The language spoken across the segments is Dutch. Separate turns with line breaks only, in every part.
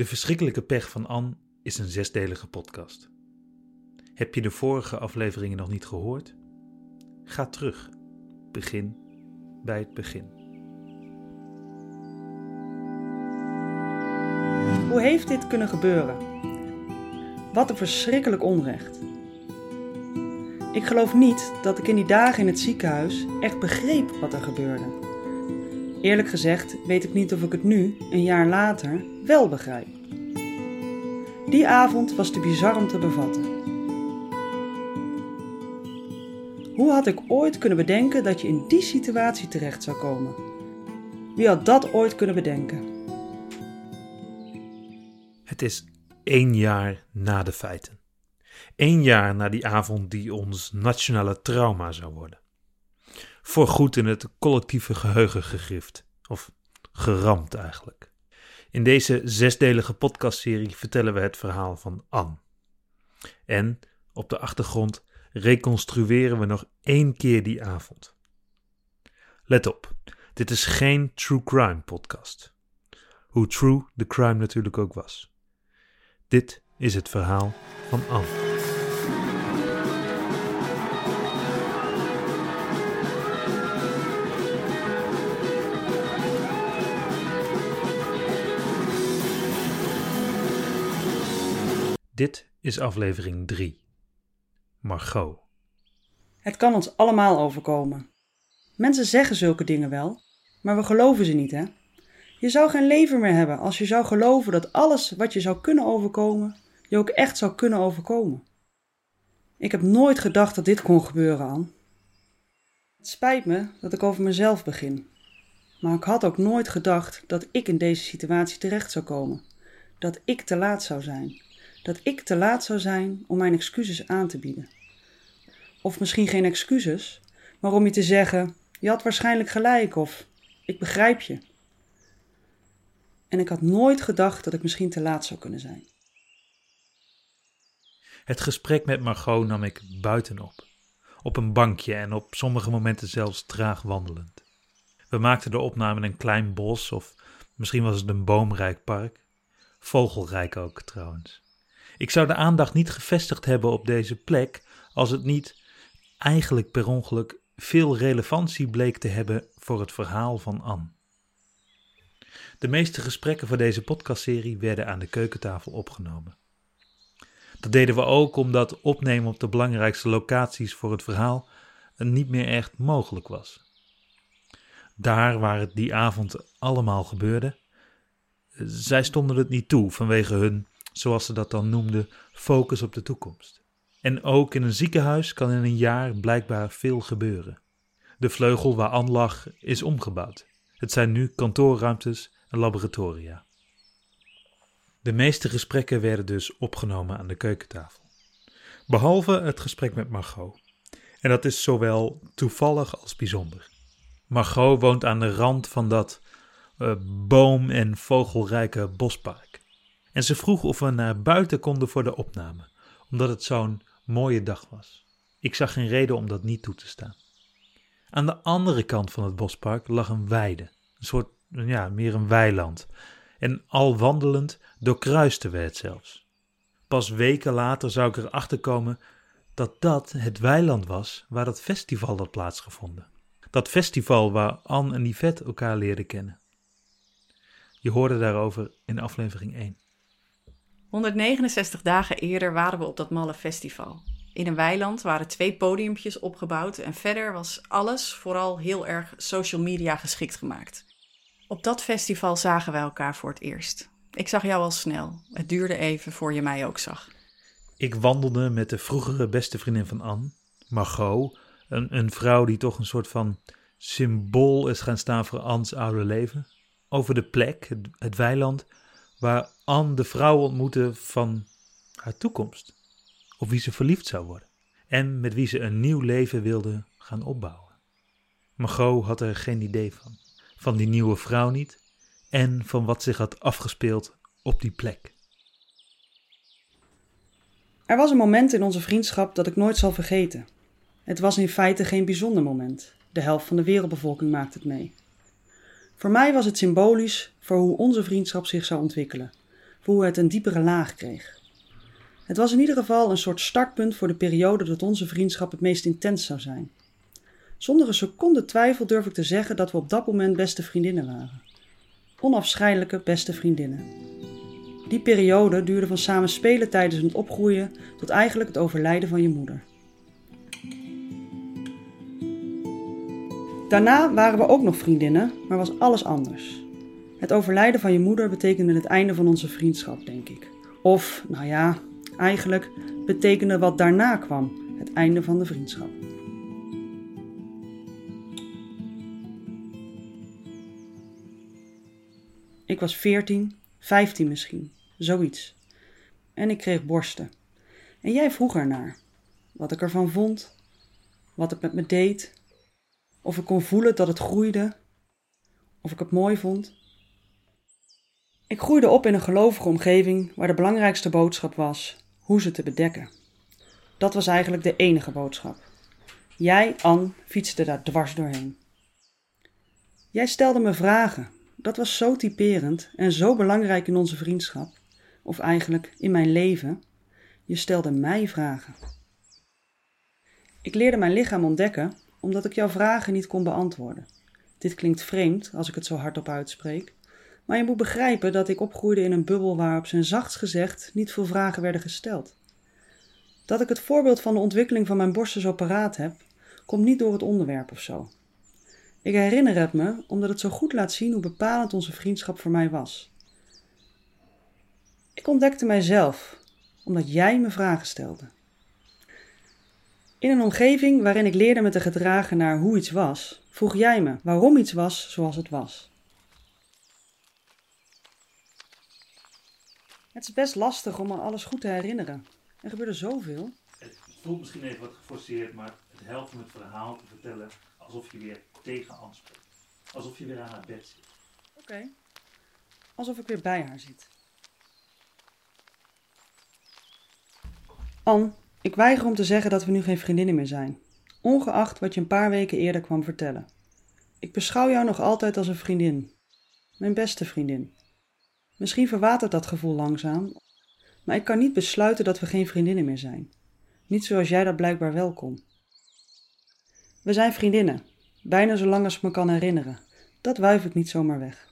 De verschrikkelijke pech van Anne is een zesdelige podcast. Heb je de vorige afleveringen nog niet gehoord? Ga terug. Begin bij het begin.
Hoe heeft dit kunnen gebeuren? Wat een verschrikkelijk onrecht. Ik geloof niet dat ik in die dagen in het ziekenhuis echt begreep wat er gebeurde. Eerlijk gezegd weet ik niet of ik het nu, een jaar later, wel begrijp. Die avond was te bizar om te bevatten. Hoe had ik ooit kunnen bedenken dat je in die situatie terecht zou komen? Wie had dat ooit kunnen bedenken?
Het is één jaar na de feiten. Eén jaar na die avond die ons nationale trauma zou worden voorgoed in het collectieve geheugen gegrift. Of geramd eigenlijk. In deze zesdelige podcastserie vertellen we het verhaal van Anne. En op de achtergrond reconstrueren we nog één keer die avond. Let op, dit is geen true crime podcast. Hoe true de crime natuurlijk ook was. Dit is het verhaal van Anne. Dit is aflevering 3. Margot.
Het kan ons allemaal overkomen. Mensen zeggen zulke dingen wel, maar we geloven ze niet, hè? Je zou geen leven meer hebben als je zou geloven dat alles wat je zou kunnen overkomen, je ook echt zou kunnen overkomen. Ik heb nooit gedacht dat dit kon gebeuren, An. Het spijt me dat ik over mezelf begin. Maar ik had ook nooit gedacht dat ik in deze situatie terecht zou komen. Dat ik te laat zou zijn dat ik te laat zou zijn om mijn excuses aan te bieden. Of misschien geen excuses, maar om je te zeggen: je had waarschijnlijk gelijk of ik begrijp je. En ik had nooit gedacht dat ik misschien te laat zou kunnen zijn.
Het gesprek met Margot nam ik buitenop, op een bankje en op sommige momenten zelfs traag wandelend. We maakten de opname in een klein bos of misschien was het een boomrijk park. Vogelrijk ook trouwens. Ik zou de aandacht niet gevestigd hebben op deze plek als het niet eigenlijk per ongeluk veel relevantie bleek te hebben voor het verhaal van Anne. De meeste gesprekken voor deze podcastserie werden aan de keukentafel opgenomen. Dat deden we ook omdat opnemen op de belangrijkste locaties voor het verhaal niet meer echt mogelijk was. Daar waar het die avond allemaal gebeurde, zij stonden het niet toe vanwege hun zoals ze dat dan noemden, focus op de toekomst. En ook in een ziekenhuis kan in een jaar blijkbaar veel gebeuren. De vleugel waar Anne lag is omgebouwd. Het zijn nu kantoorruimtes en laboratoria. De meeste gesprekken werden dus opgenomen aan de keukentafel. Behalve het gesprek met Margot. En dat is zowel toevallig als bijzonder. Margot woont aan de rand van dat uh, boom- en vogelrijke bospark. En ze vroeg of we naar buiten konden voor de opname, omdat het zo'n mooie dag was. Ik zag geen reden om dat niet toe te staan. Aan de andere kant van het bospark lag een weide, een soort, ja, meer een weiland. En al wandelend doorkruisten we het zelfs. Pas weken later zou ik erachter komen dat dat het weiland was waar dat festival had plaatsgevonden. Dat festival waar Anne en Yvette elkaar leerden kennen. Je hoorde daarover in aflevering 1.
169 dagen eerder waren we op dat malle festival. In een weiland waren twee podiumpjes opgebouwd en verder was alles vooral heel erg social media geschikt gemaakt. Op dat festival zagen wij elkaar voor het eerst. Ik zag jou al snel. Het duurde even voor je mij ook zag.
Ik wandelde met de vroegere beste vriendin van Anne, Margot, een, een vrouw die toch een soort van symbool is gaan staan voor Anne's oude leven, over de plek, het, het weiland, waar Anne de vrouw ontmoette van haar toekomst, op wie ze verliefd zou worden en met wie ze een nieuw leven wilde gaan opbouwen. Margot had er geen idee van, van die nieuwe vrouw niet en van wat zich had afgespeeld op die plek.
Er was een moment in onze vriendschap dat ik nooit zal vergeten. Het was in feite geen bijzonder moment. De helft van de wereldbevolking maakte het mee. Voor mij was het symbolisch voor hoe onze vriendschap zich zou ontwikkelen. Hoe het een diepere laag kreeg. Het was in ieder geval een soort startpunt voor de periode dat onze vriendschap het meest intens zou zijn. Zonder een seconde twijfel durf ik te zeggen dat we op dat moment beste vriendinnen waren. Onafscheidelijke beste vriendinnen. Die periode duurde van samen spelen tijdens het opgroeien tot eigenlijk het overlijden van je moeder. Daarna waren we ook nog vriendinnen, maar was alles anders. Het overlijden van je moeder betekende het einde van onze vriendschap, denk ik. Of, nou ja, eigenlijk betekende wat daarna kwam het einde van de vriendschap. Ik was 14, 15 misschien, zoiets. En ik kreeg borsten. En jij vroeg ernaar. Wat ik ervan vond, wat het met me deed, of ik kon voelen dat het groeide, of ik het mooi vond. Ik groeide op in een gelovige omgeving waar de belangrijkste boodschap was hoe ze te bedekken. Dat was eigenlijk de enige boodschap. Jij, Anne, fietste daar dwars doorheen. Jij stelde me vragen. Dat was zo typerend en zo belangrijk in onze vriendschap, of eigenlijk in mijn leven. Je stelde mij vragen. Ik leerde mijn lichaam ontdekken omdat ik jouw vragen niet kon beantwoorden. Dit klinkt vreemd als ik het zo hardop uitspreek, maar je moet begrijpen dat ik opgroeide in een bubbel waar op zijn zachtst gezegd niet veel vragen werden gesteld. Dat ik het voorbeeld van de ontwikkeling van mijn borsten zo paraat heb, komt niet door het onderwerp of zo. Ik herinner het me omdat het zo goed laat zien hoe bepalend onze vriendschap voor mij was. Ik ontdekte mijzelf omdat jij me vragen stelde. In een omgeving waarin ik leerde me te gedragen naar hoe iets was, vroeg jij me waarom iets was zoals het was. Het is best lastig om me alles goed te herinneren. Er gebeurde zoveel.
Het voelt misschien even wat geforceerd, maar het helpt om het verhaal te vertellen alsof je weer tegen Anne spreekt. Alsof je weer aan haar bed zit.
Oké. Alsof ik weer bij haar zit. Anne, ik weiger om te zeggen dat we nu geen vriendinnen meer zijn, ongeacht wat je een paar weken eerder kwam vertellen. Ik beschouw jou nog altijd als een vriendin, mijn beste vriendin. Misschien verwatert dat gevoel langzaam, maar ik kan niet besluiten dat we geen vriendinnen meer zijn. Niet zoals jij dat blijkbaar wel kon. We zijn vriendinnen, bijna zo lang als ik me kan herinneren. Dat wuif ik niet zomaar weg.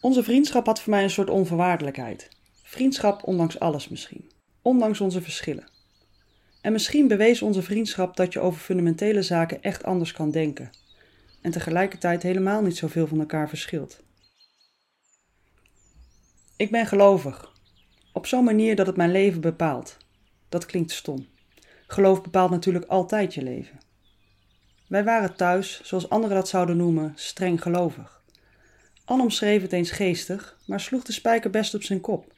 Onze vriendschap had voor mij een soort onvoorwaardelijkheid. Vriendschap ondanks alles misschien ondanks onze verschillen. En misschien bewees onze vriendschap dat je over fundamentele zaken echt anders kan denken en tegelijkertijd helemaal niet zoveel van elkaar verschilt. Ik ben gelovig, op zo'n manier dat het mijn leven bepaalt. Dat klinkt stom. Geloof bepaalt natuurlijk altijd je leven. Wij waren thuis, zoals anderen dat zouden noemen, streng gelovig. Anne omschreef het eens geestig, maar sloeg de spijker best op zijn kop.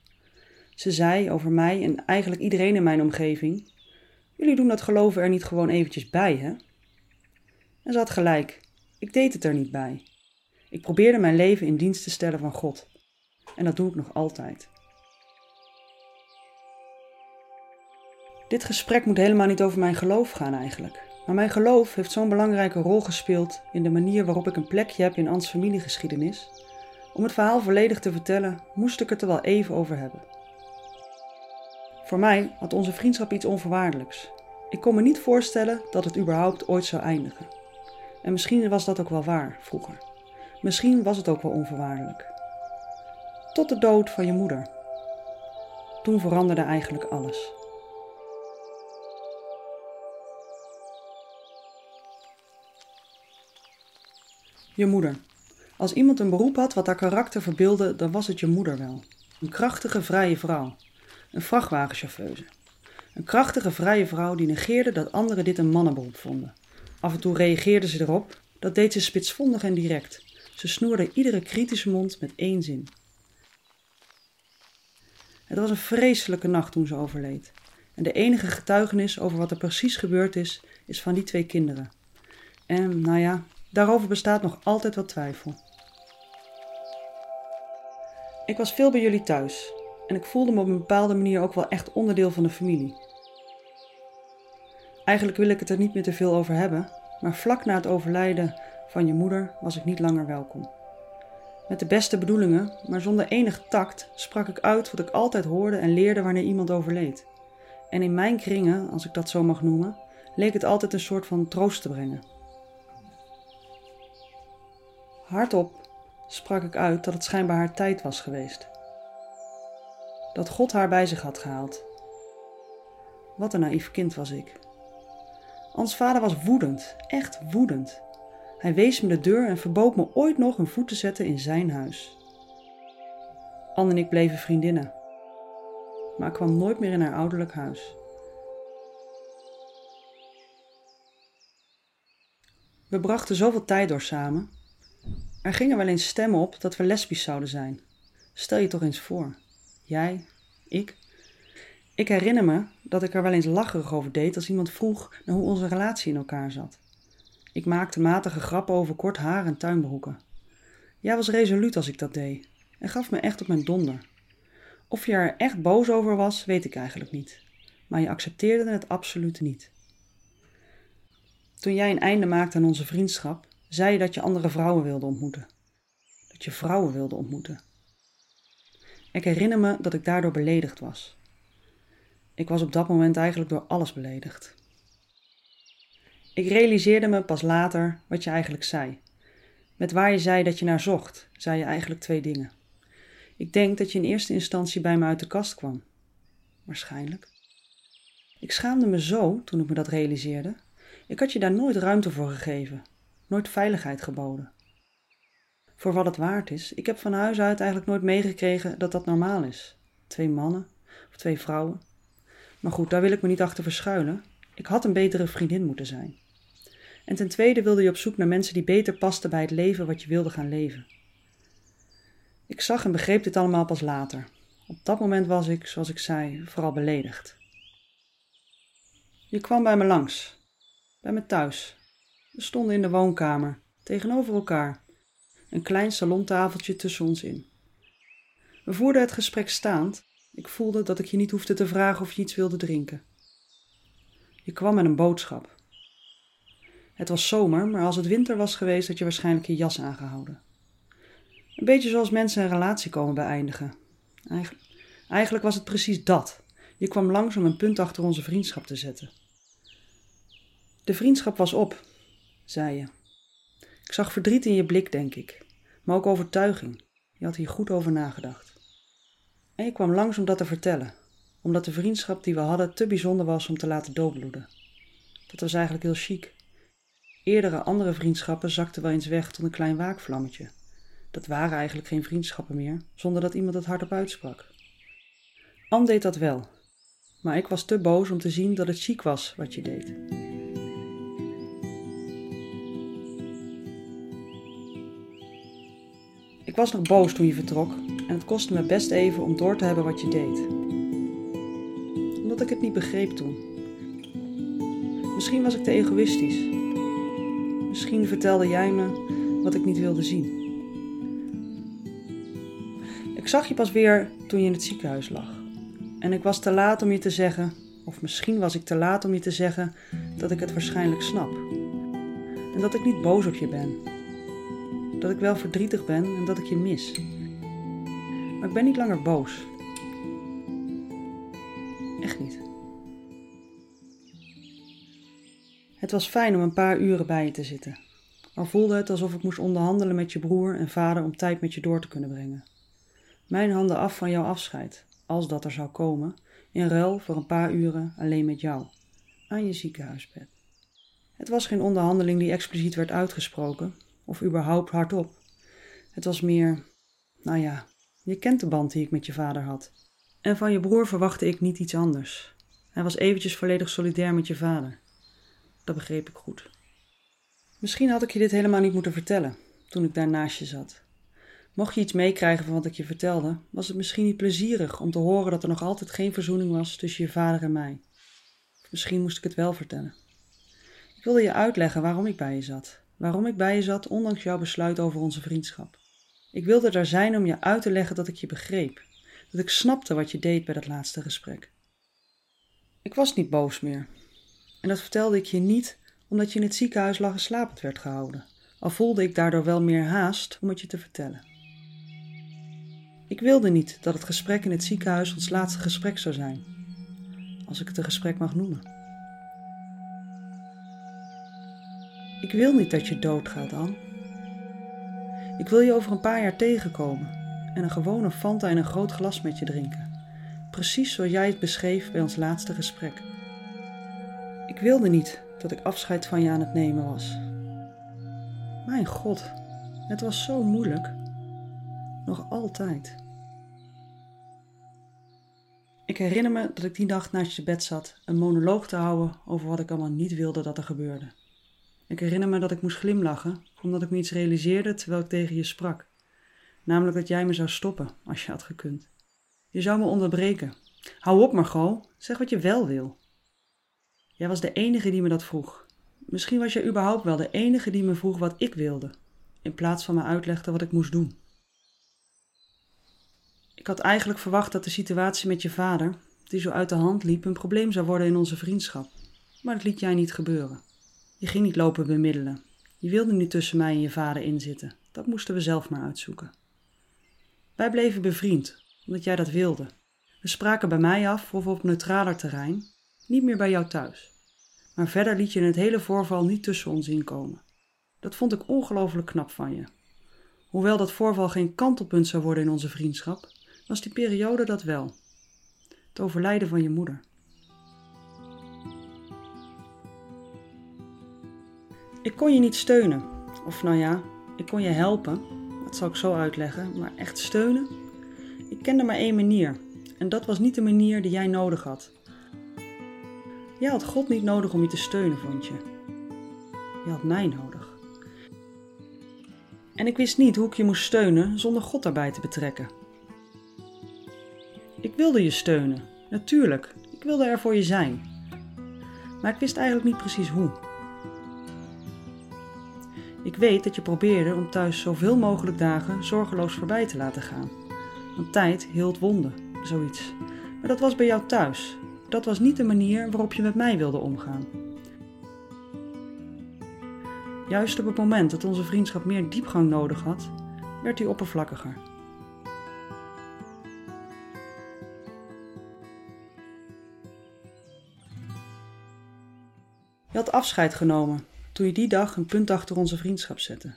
Ze zei over mij en eigenlijk iedereen in mijn omgeving: Jullie doen dat geloven er niet gewoon eventjes bij, hè? En ze had gelijk. Ik deed het er niet bij. Ik probeerde mijn leven in dienst te stellen van God. En dat doe ik nog altijd. Dit gesprek moet helemaal niet over mijn geloof gaan eigenlijk. Maar mijn geloof heeft zo'n belangrijke rol gespeeld in de manier waarop ik een plekje heb in Ans familiegeschiedenis. Om het verhaal volledig te vertellen, moest ik het er wel even over hebben. Voor mij had onze vriendschap iets onvoorwaardelijks. Ik kon me niet voorstellen dat het überhaupt ooit zou eindigen. En misschien was dat ook wel waar vroeger. Misschien was het ook wel onvoorwaardelijk. Tot de dood van je moeder. Toen veranderde eigenlijk alles. Je moeder. Als iemand een beroep had wat haar karakter verbeelde, dan was het je moeder wel. Een krachtige, vrije vrouw een vrachtwagenchauffeuse. Een krachtige, vrije vrouw die negeerde dat anderen dit een mannenberoep vonden. Af en toe reageerde ze erop, dat deed ze spitsvondig en direct. Ze snoerde iedere kritische mond met één zin. Het was een vreselijke nacht toen ze overleed. En de enige getuigenis over wat er precies gebeurd is, is van die twee kinderen. En, nou ja, daarover bestaat nog altijd wat twijfel. Ik was veel bij jullie thuis en ik voelde me op een bepaalde manier ook wel echt onderdeel van de familie. Eigenlijk wil ik het er niet meer te veel over hebben, maar vlak na het overlijden van je moeder was ik niet langer welkom. Met de beste bedoelingen, maar zonder enig tact, sprak ik uit wat ik altijd hoorde en leerde wanneer iemand overleed. En in mijn kringen, als ik dat zo mag noemen, leek het altijd een soort van troost te brengen. Hardop sprak ik uit dat het schijnbaar haar tijd was geweest. Dat God haar bij zich had gehaald. Wat een naïef kind was ik. Ans vader was woedend, echt woedend. Hij wees me de deur en verbood me ooit nog een voet te zetten in zijn huis. Anne en ik bleven vriendinnen, maar ik kwam nooit meer in haar ouderlijk huis. We brachten zoveel tijd door samen. Er gingen wel eens stemmen op dat we lesbisch zouden zijn. Stel je toch eens voor. Jij, ik. Ik herinner me dat ik er wel eens lacherig over deed als iemand vroeg naar hoe onze relatie in elkaar zat. Ik maakte matige grappen over kort haar en tuinbroeken. Jij was resoluut als ik dat deed en gaf me echt op mijn donder. Of je er echt boos over was, weet ik eigenlijk niet. Maar je accepteerde het absoluut niet. Toen jij een einde maakte aan onze vriendschap, zei je dat je andere vrouwen wilde ontmoeten. Dat je vrouwen wilde ontmoeten. Ik herinner me dat ik daardoor beledigd was. Ik was op dat moment eigenlijk door alles beledigd. Ik realiseerde me pas later wat je eigenlijk zei. Met waar je zei dat je naar zocht, zei je eigenlijk twee dingen. Ik denk dat je in eerste instantie bij me uit de kast kwam. Waarschijnlijk. Ik schaamde me zo toen ik me dat realiseerde. Ik had je daar nooit ruimte voor gegeven, nooit veiligheid geboden. Voor wat het waard is, ik heb van huis uit eigenlijk nooit meegekregen dat dat normaal is. Twee mannen of twee vrouwen. Maar goed, daar wil ik me niet achter verschuilen. Ik had een betere vriendin moeten zijn. En ten tweede wilde je op zoek naar mensen die beter pasten bij het leven wat je wilde gaan leven. Ik zag en begreep dit allemaal pas later. Op dat moment was ik, zoals ik zei, vooral beledigd. Je kwam bij me langs, bij me thuis. We stonden in de woonkamer, tegenover elkaar, een klein salontafeltje tussen ons in. We voerden het gesprek staand. Ik voelde dat ik je niet hoefde te vragen of je iets wilde drinken. Je kwam met een boodschap. Het was zomer, maar als het winter was geweest, had je waarschijnlijk je jas aangehouden. Een beetje zoals mensen een relatie komen beëindigen. Eigenlijk, was het precies dat. Je kwam langs om een punt achter onze vriendschap te zetten. De vriendschap was op, zei je. Ik zag verdriet in je blik, denk ik, maar ook overtuiging. Je had hier goed over nagedacht. En je kwam langs om dat te vertellen, omdat de vriendschap die we hadden te bijzonder was om te laten doodbloeden. Dat was eigenlijk heel chic. Eerdere andere vriendschappen zakten wel eens weg tot een klein waakvlammetje. Dat waren eigenlijk geen vriendschappen meer, zonder dat iemand het hardop uitsprak. Anne deed dat wel, maar ik was te boos om te zien dat het chic was wat je deed. Ik was nog boos toen je vertrok en het kostte me best even om door te hebben wat je deed. Omdat ik het niet begreep toen. Misschien was ik te egoïstisch. Misschien vertelde jij me wat ik niet wilde zien. Ik zag je pas weer toen je in het ziekenhuis lag. En ik was te laat om je te zeggen, of misschien was ik te laat om je te zeggen, dat ik het waarschijnlijk snap. En dat ik niet boos op je ben. Dat ik wel verdrietig ben en dat ik je mis. Maar ik ben niet langer boos. Het was fijn om een paar uren bij je te zitten. Al voelde het alsof ik moest onderhandelen met je broer en vader om tijd met je door te kunnen brengen. Mijn handen af van jouw afscheid, als dat er zou komen, in ruil voor een paar uren alleen met jou, aan je ziekenhuisbed. Het was geen onderhandeling die expliciet werd uitgesproken, of überhaupt hardop. Het was meer, nou ja, je kent de band die ik met je vader had. En van je broer verwachtte ik niet iets anders. Hij was eventjes volledig solidair met je vader. Dat begreep ik goed. Misschien had ik je dit helemaal niet moeten vertellen toen ik daar naast je zat. Mocht je iets meekrijgen van wat ik je vertelde, was het misschien niet plezierig om te horen dat er nog altijd geen verzoening was tussen je vader en mij. Misschien moest ik het wel vertellen. Ik wilde je uitleggen waarom ik bij je zat. Waarom ik bij je zat, ondanks jouw besluit over onze vriendschap. Ik wilde er zijn om je uit te leggen dat ik je begreep. Dat ik snapte wat je deed bij dat laatste gesprek. Ik was niet boos meer. En dat vertelde ik je niet omdat je in het ziekenhuis lag en slapend werd gehouden. Al voelde ik daardoor wel meer haast om het je te vertellen. Ik wilde niet dat het gesprek in het ziekenhuis ons laatste gesprek zou zijn. Als ik het een gesprek mag noemen. Ik wil niet dat je doodgaat, Anne. Ik wil je over een paar jaar tegenkomen en een gewone Fanta in een groot glas met je drinken. Precies zoals jij het beschreef bij ons laatste gesprek. Ik wilde niet dat ik afscheid van je aan het nemen was. Mijn god, het was zo moeilijk. Nog altijd. Ik herinner me dat ik die nacht naast je bed zat, een monoloog te houden over wat ik allemaal niet wilde dat er gebeurde. Ik herinner me dat ik moest glimlachen, omdat ik me iets realiseerde terwijl ik tegen je sprak. Namelijk dat jij me zou stoppen als je had gekund. Je zou me onderbreken. Hou op, Margot. Zeg wat je wel wil. Jij was de enige die me dat vroeg. Misschien was jij überhaupt wel de enige die me vroeg wat ik wilde, in plaats van me uitlegde wat ik moest doen. Ik had eigenlijk verwacht dat de situatie met je vader, die zo uit de hand liep, een probleem zou worden in onze vriendschap. Maar dat liet jij niet gebeuren. Je ging niet lopen bemiddelen. Je wilde niet tussen mij en je vader inzitten. Dat moesten we zelf maar uitzoeken. Wij bleven bevriend, omdat jij dat wilde. We spraken bij mij af of op neutraler terrein, niet meer bij jou thuis. Maar verder liet je het hele voorval niet tussen ons inkomen. Dat vond ik ongelooflijk knap van je. Hoewel dat voorval geen kantelpunt zou worden in onze vriendschap, was die periode dat wel. Het overlijden van je moeder. Ik kon je niet steunen. Of nou ja, ik kon je helpen. Dat zal ik zo uitleggen. Maar echt steunen? Ik kende maar één manier. En dat was niet de manier die jij nodig had. Jij had God niet nodig om je te steunen, vond je. Je had mij nodig. En ik wist niet hoe ik je moest steunen zonder God daarbij te betrekken. Ik wilde je steunen, natuurlijk. Ik wilde er voor je zijn. Maar ik wist eigenlijk niet precies hoe. Ik weet dat je probeerde om thuis zoveel mogelijk dagen zorgeloos voorbij te laten gaan. Want tijd hield wonden, zoiets. Maar dat was bij jou thuis. Dat was niet de manier waarop je met mij wilde omgaan. Juist op het moment dat onze vriendschap meer diepgang nodig had, werd hij oppervlakkiger. Je had afscheid genomen toen je die dag een punt achter onze vriendschap zette.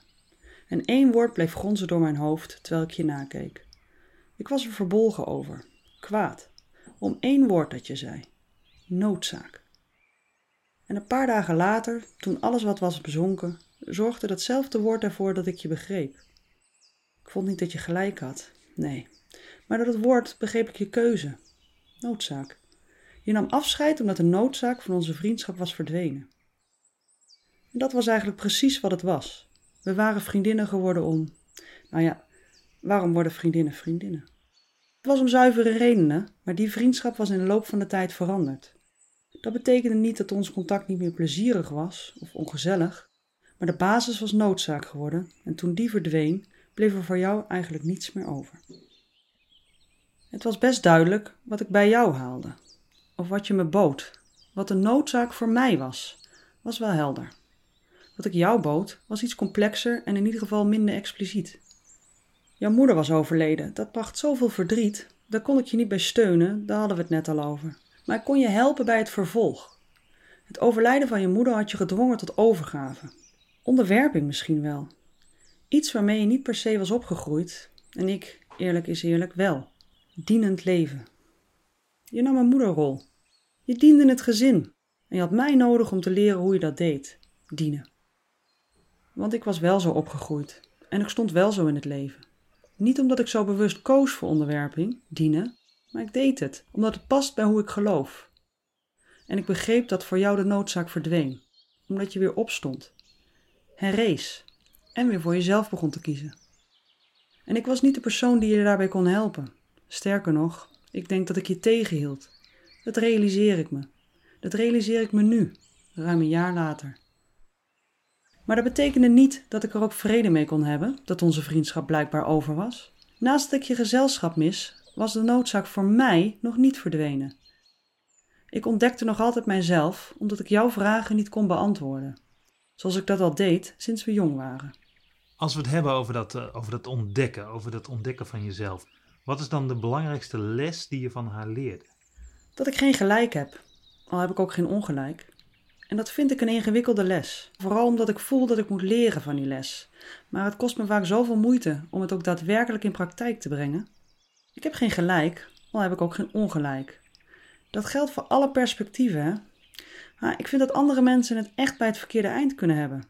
En één woord bleef gonzen door mijn hoofd terwijl ik je nakeek. Ik was er verbolgen over, kwaad, om één woord dat je zei: noodzaak. En een paar dagen later, toen alles wat was bezonken, zorgde datzelfde woord ervoor dat ik je begreep. Ik vond niet dat je gelijk had, nee, maar dat het woord begreep ik je keuze. Noodzaak. Je nam afscheid omdat de noodzaak van onze vriendschap was verdwenen. En dat was eigenlijk precies wat het was. We waren vriendinnen geworden om. Nou ja, waarom worden vriendinnen vriendinnen? Het was om zuivere redenen, maar die vriendschap was in de loop van de tijd veranderd. Dat betekende niet dat ons contact niet meer plezierig was of ongezellig, maar de basis was noodzaak geworden en toen die verdween, bleef er voor jou eigenlijk niets meer over. Het was best duidelijk wat ik bij jou haalde, of wat je me bood. Wat de noodzaak voor mij was, was wel helder. Wat ik jou bood, was iets complexer en in ieder geval minder expliciet. Jouw moeder was overleden, dat bracht zoveel verdriet, daar kon ik je niet bij steunen, daar hadden we het net al over. Maar ik kon je helpen bij het vervolg. Het overlijden van je moeder had je gedwongen tot overgave. Onderwerping misschien wel. Iets waarmee je niet per se was opgegroeid, en ik, eerlijk is eerlijk, wel. Dienend leven. Je nam een moederrol. Je diende het gezin. En je had mij nodig om te leren hoe je dat deed. Dienen. Want ik was wel zo opgegroeid. En ik stond wel zo in het leven. Niet omdat ik zo bewust koos voor onderwerping, dienen, maar ik deed het omdat het past bij hoe ik geloof. En ik begreep dat voor jou de noodzaak verdween, omdat je weer opstond, herrees en weer voor jezelf begon te kiezen. En ik was niet de persoon die je daarbij kon helpen. Sterker nog, ik denk dat ik je tegenhield. Dat realiseer ik me. Dat realiseer ik me nu, ruim een jaar later. Maar dat betekende niet dat ik er ook vrede mee kon hebben dat onze vriendschap blijkbaar over was. Naast dat ik je gezelschap mis, was de noodzaak voor mij nog niet verdwenen. Ik ontdekte nog altijd mijzelf omdat ik jouw vragen niet kon beantwoorden, zoals ik dat al deed sinds we jong waren.
Als we het hebben over dat, uh, over dat ontdekken, over dat ontdekken van jezelf, Wat is dan de belangrijkste les die je van haar leerde?
Dat ik geen gelijk heb, al heb ik ook geen ongelijk. En dat vind ik een ingewikkelde les. Vooral omdat ik voel dat ik moet leren van die les. Maar het kost me vaak zoveel moeite om het ook daadwerkelijk in praktijk te brengen. Ik heb geen gelijk, al heb ik ook geen ongelijk. Dat geldt voor alle perspectieven, hè? Maar ik vind dat andere mensen het echt bij het verkeerde eind kunnen hebben.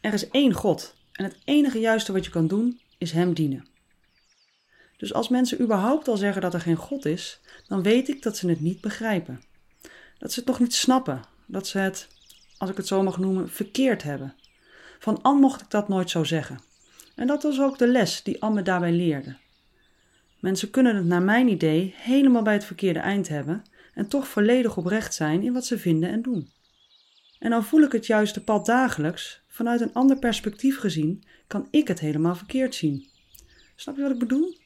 Er is één God en het enige juiste wat je kan doen is Hem dienen. Dus als mensen überhaupt al zeggen dat er geen God is, dan weet ik dat ze het niet begrijpen. Dat ze het nog niet snappen, dat ze het, als ik het zo mag noemen, verkeerd hebben. Van Anne mocht ik dat nooit zo zeggen. En dat was ook de les die Anne me daarbij leerde. Mensen kunnen het naar mijn idee helemaal bij het verkeerde eind hebben en toch volledig oprecht zijn in wat ze vinden en doen. En al voel ik het juiste pad dagelijks, vanuit een ander perspectief gezien, kan ik het helemaal verkeerd zien. Snap je wat ik bedoel?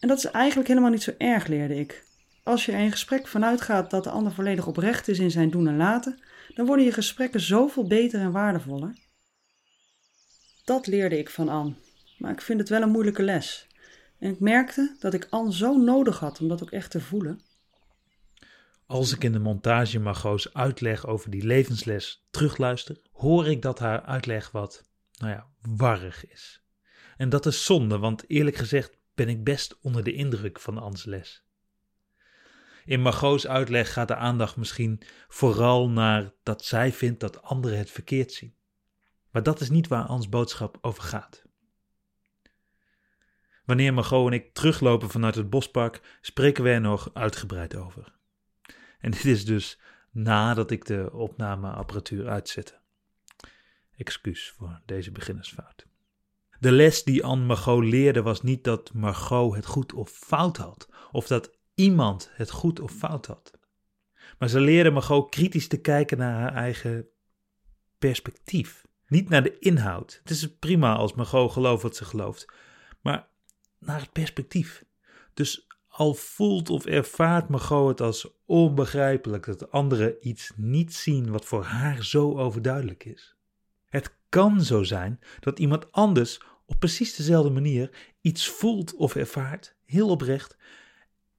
En dat is eigenlijk helemaal niet zo erg, leerde ik. Als je er in gesprek vanuit gaat dat de ander volledig oprecht is in zijn doen en laten, dan worden je gesprekken zoveel beter en waardevoller. Dat leerde ik van Anne, maar ik vind het wel een moeilijke les. En ik merkte dat ik Anne zo nodig had om dat ook echt te voelen.
Als ik in de montage Margot's uitleg over die levensles terugluister, hoor ik dat haar uitleg wat, nou ja, warrig is. En dat is zonde, want eerlijk gezegd ben ik best onder de indruk van Ans les. In Margot's uitleg gaat de aandacht misschien vooral naar dat zij vindt dat anderen het verkeerd zien. Maar dat is niet waar Ans boodschap over gaat. Wanneer Margot en ik teruglopen vanuit het bospark, spreken we er nog uitgebreid over. En dit is dus nadat ik de opnameapparatuur uitzette. Excuus voor deze beginnersfout. De les die Anne Margot leerde was niet dat Margot het goed of fout had, of dat iemand het goed of fout had. Maar ze leerde Margot kritisch te kijken naar haar eigen perspectief. Niet naar de inhoud. Het is prima als Margot gelooft wat ze gelooft, maar naar het perspectief. Dus al voelt of ervaart Margot het als onbegrijpelijk dat anderen iets niet zien wat voor haar zo overduidelijk is. Het kan zo zijn dat iemand anders op precies dezelfde manier iets voelt of ervaart, heel oprecht,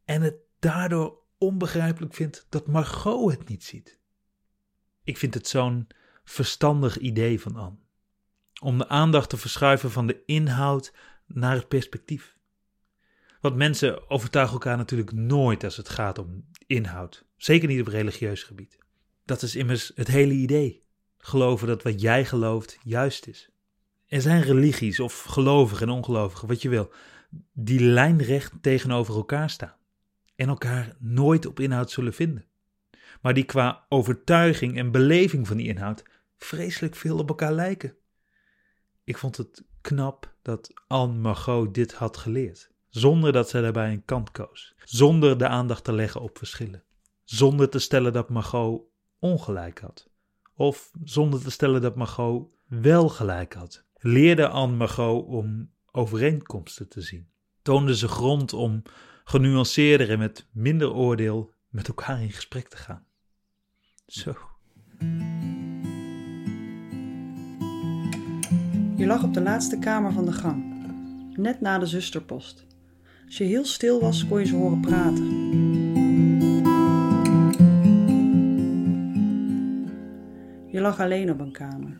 en het daardoor onbegrijpelijk vindt dat Margot het niet ziet. Ik vind het zo'n verstandig idee van Anne. Om de aandacht te verschuiven van de inhoud naar het perspectief. Want mensen overtuigen elkaar natuurlijk nooit als het gaat om inhoud. Zeker niet op religieus gebied. Dat is immers het hele idee. Geloven dat wat jij gelooft juist is. Er zijn religies of gelovigen en ongelovigen, wat je wil, die lijnrecht tegenover elkaar staan. En elkaar nooit op inhoud zullen vinden. Maar die qua overtuiging en beleving van die inhoud vreselijk veel op elkaar lijken. Ik vond het knap dat Anne Margot dit had geleerd zonder dat zij daarbij een kant koos, zonder de aandacht te leggen op verschillen, zonder te stellen dat Margot ongelijk had, of zonder te stellen dat Margot wel gelijk had. Leerde Anne Margot om overeenkomsten te zien, toonde ze grond om genuanceerder en met minder oordeel met elkaar in gesprek te gaan. Zo.
Je lag op de laatste kamer van de gang, net na de zusterpost. Als je heel stil was, kon je ze horen praten. Je lag alleen op een kamer.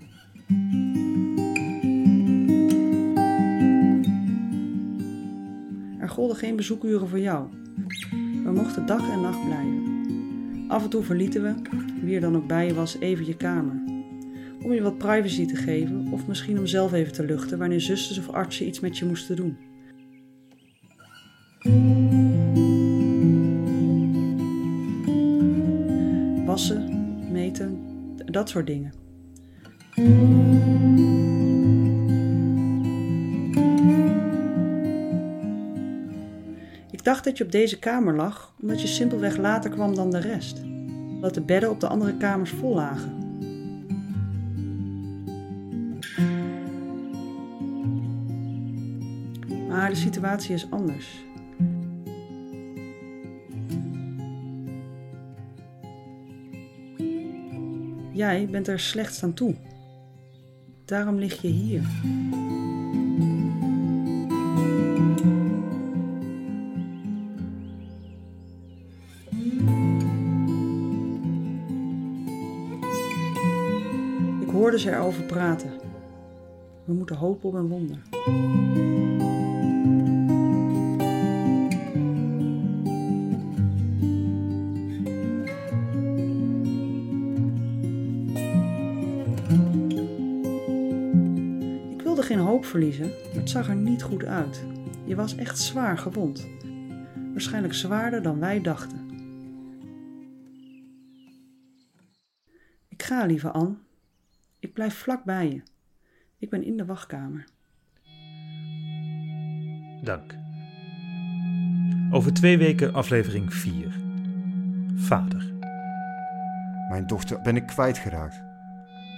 Er golden geen bezoekuren voor jou. We mochten dag en nacht blijven. Af en toe verlieten we, wie er dan ook bij je was, even je kamer. Om je wat privacy te geven of misschien om zelf even te luchten wanneer zusters of artsen iets met je moesten doen. Wassen, meten, dat soort dingen. Dacht dat je op deze kamer lag omdat je simpelweg later kwam dan de rest. Dat de bedden op de andere kamers vol lagen. Maar de situatie is anders. Jij bent er slechts aan toe. Daarom lig je hier. Ze erover praten. We moeten hopen op een wonder. Ik wilde geen hoop verliezen, maar het zag er niet goed uit. Je was echt zwaar gewond. Waarschijnlijk zwaarder dan wij dachten. Ik ga, lieve Anne. Blijf vlak bij je. Ik ben in de wachtkamer.
Dank. Over twee weken aflevering 4. Vader.
Mijn dochter ben ik kwijtgeraakt.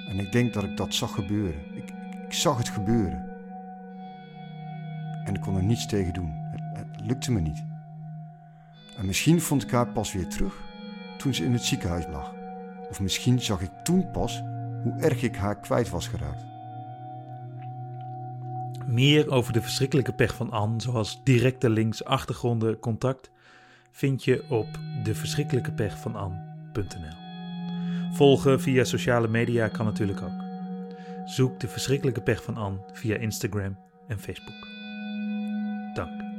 En ik denk dat ik dat zag gebeuren. Ik, ik, ik zag het gebeuren. En ik kon er niets tegen doen. Het, het lukte me niet. En misschien vond ik haar pas weer terug toen ze in het ziekenhuis lag. Of misschien zag ik toen pas hoe erg ik haar kwijt was geraakt.
Meer over de verschrikkelijke pech van Anne, zoals directe links, achtergronden, contact, vind je op deverschrikkelijkepechvananne.nl. Volgen via sociale media kan natuurlijk ook. Zoek de verschrikkelijke pech van Anne via Instagram en Facebook. Dank.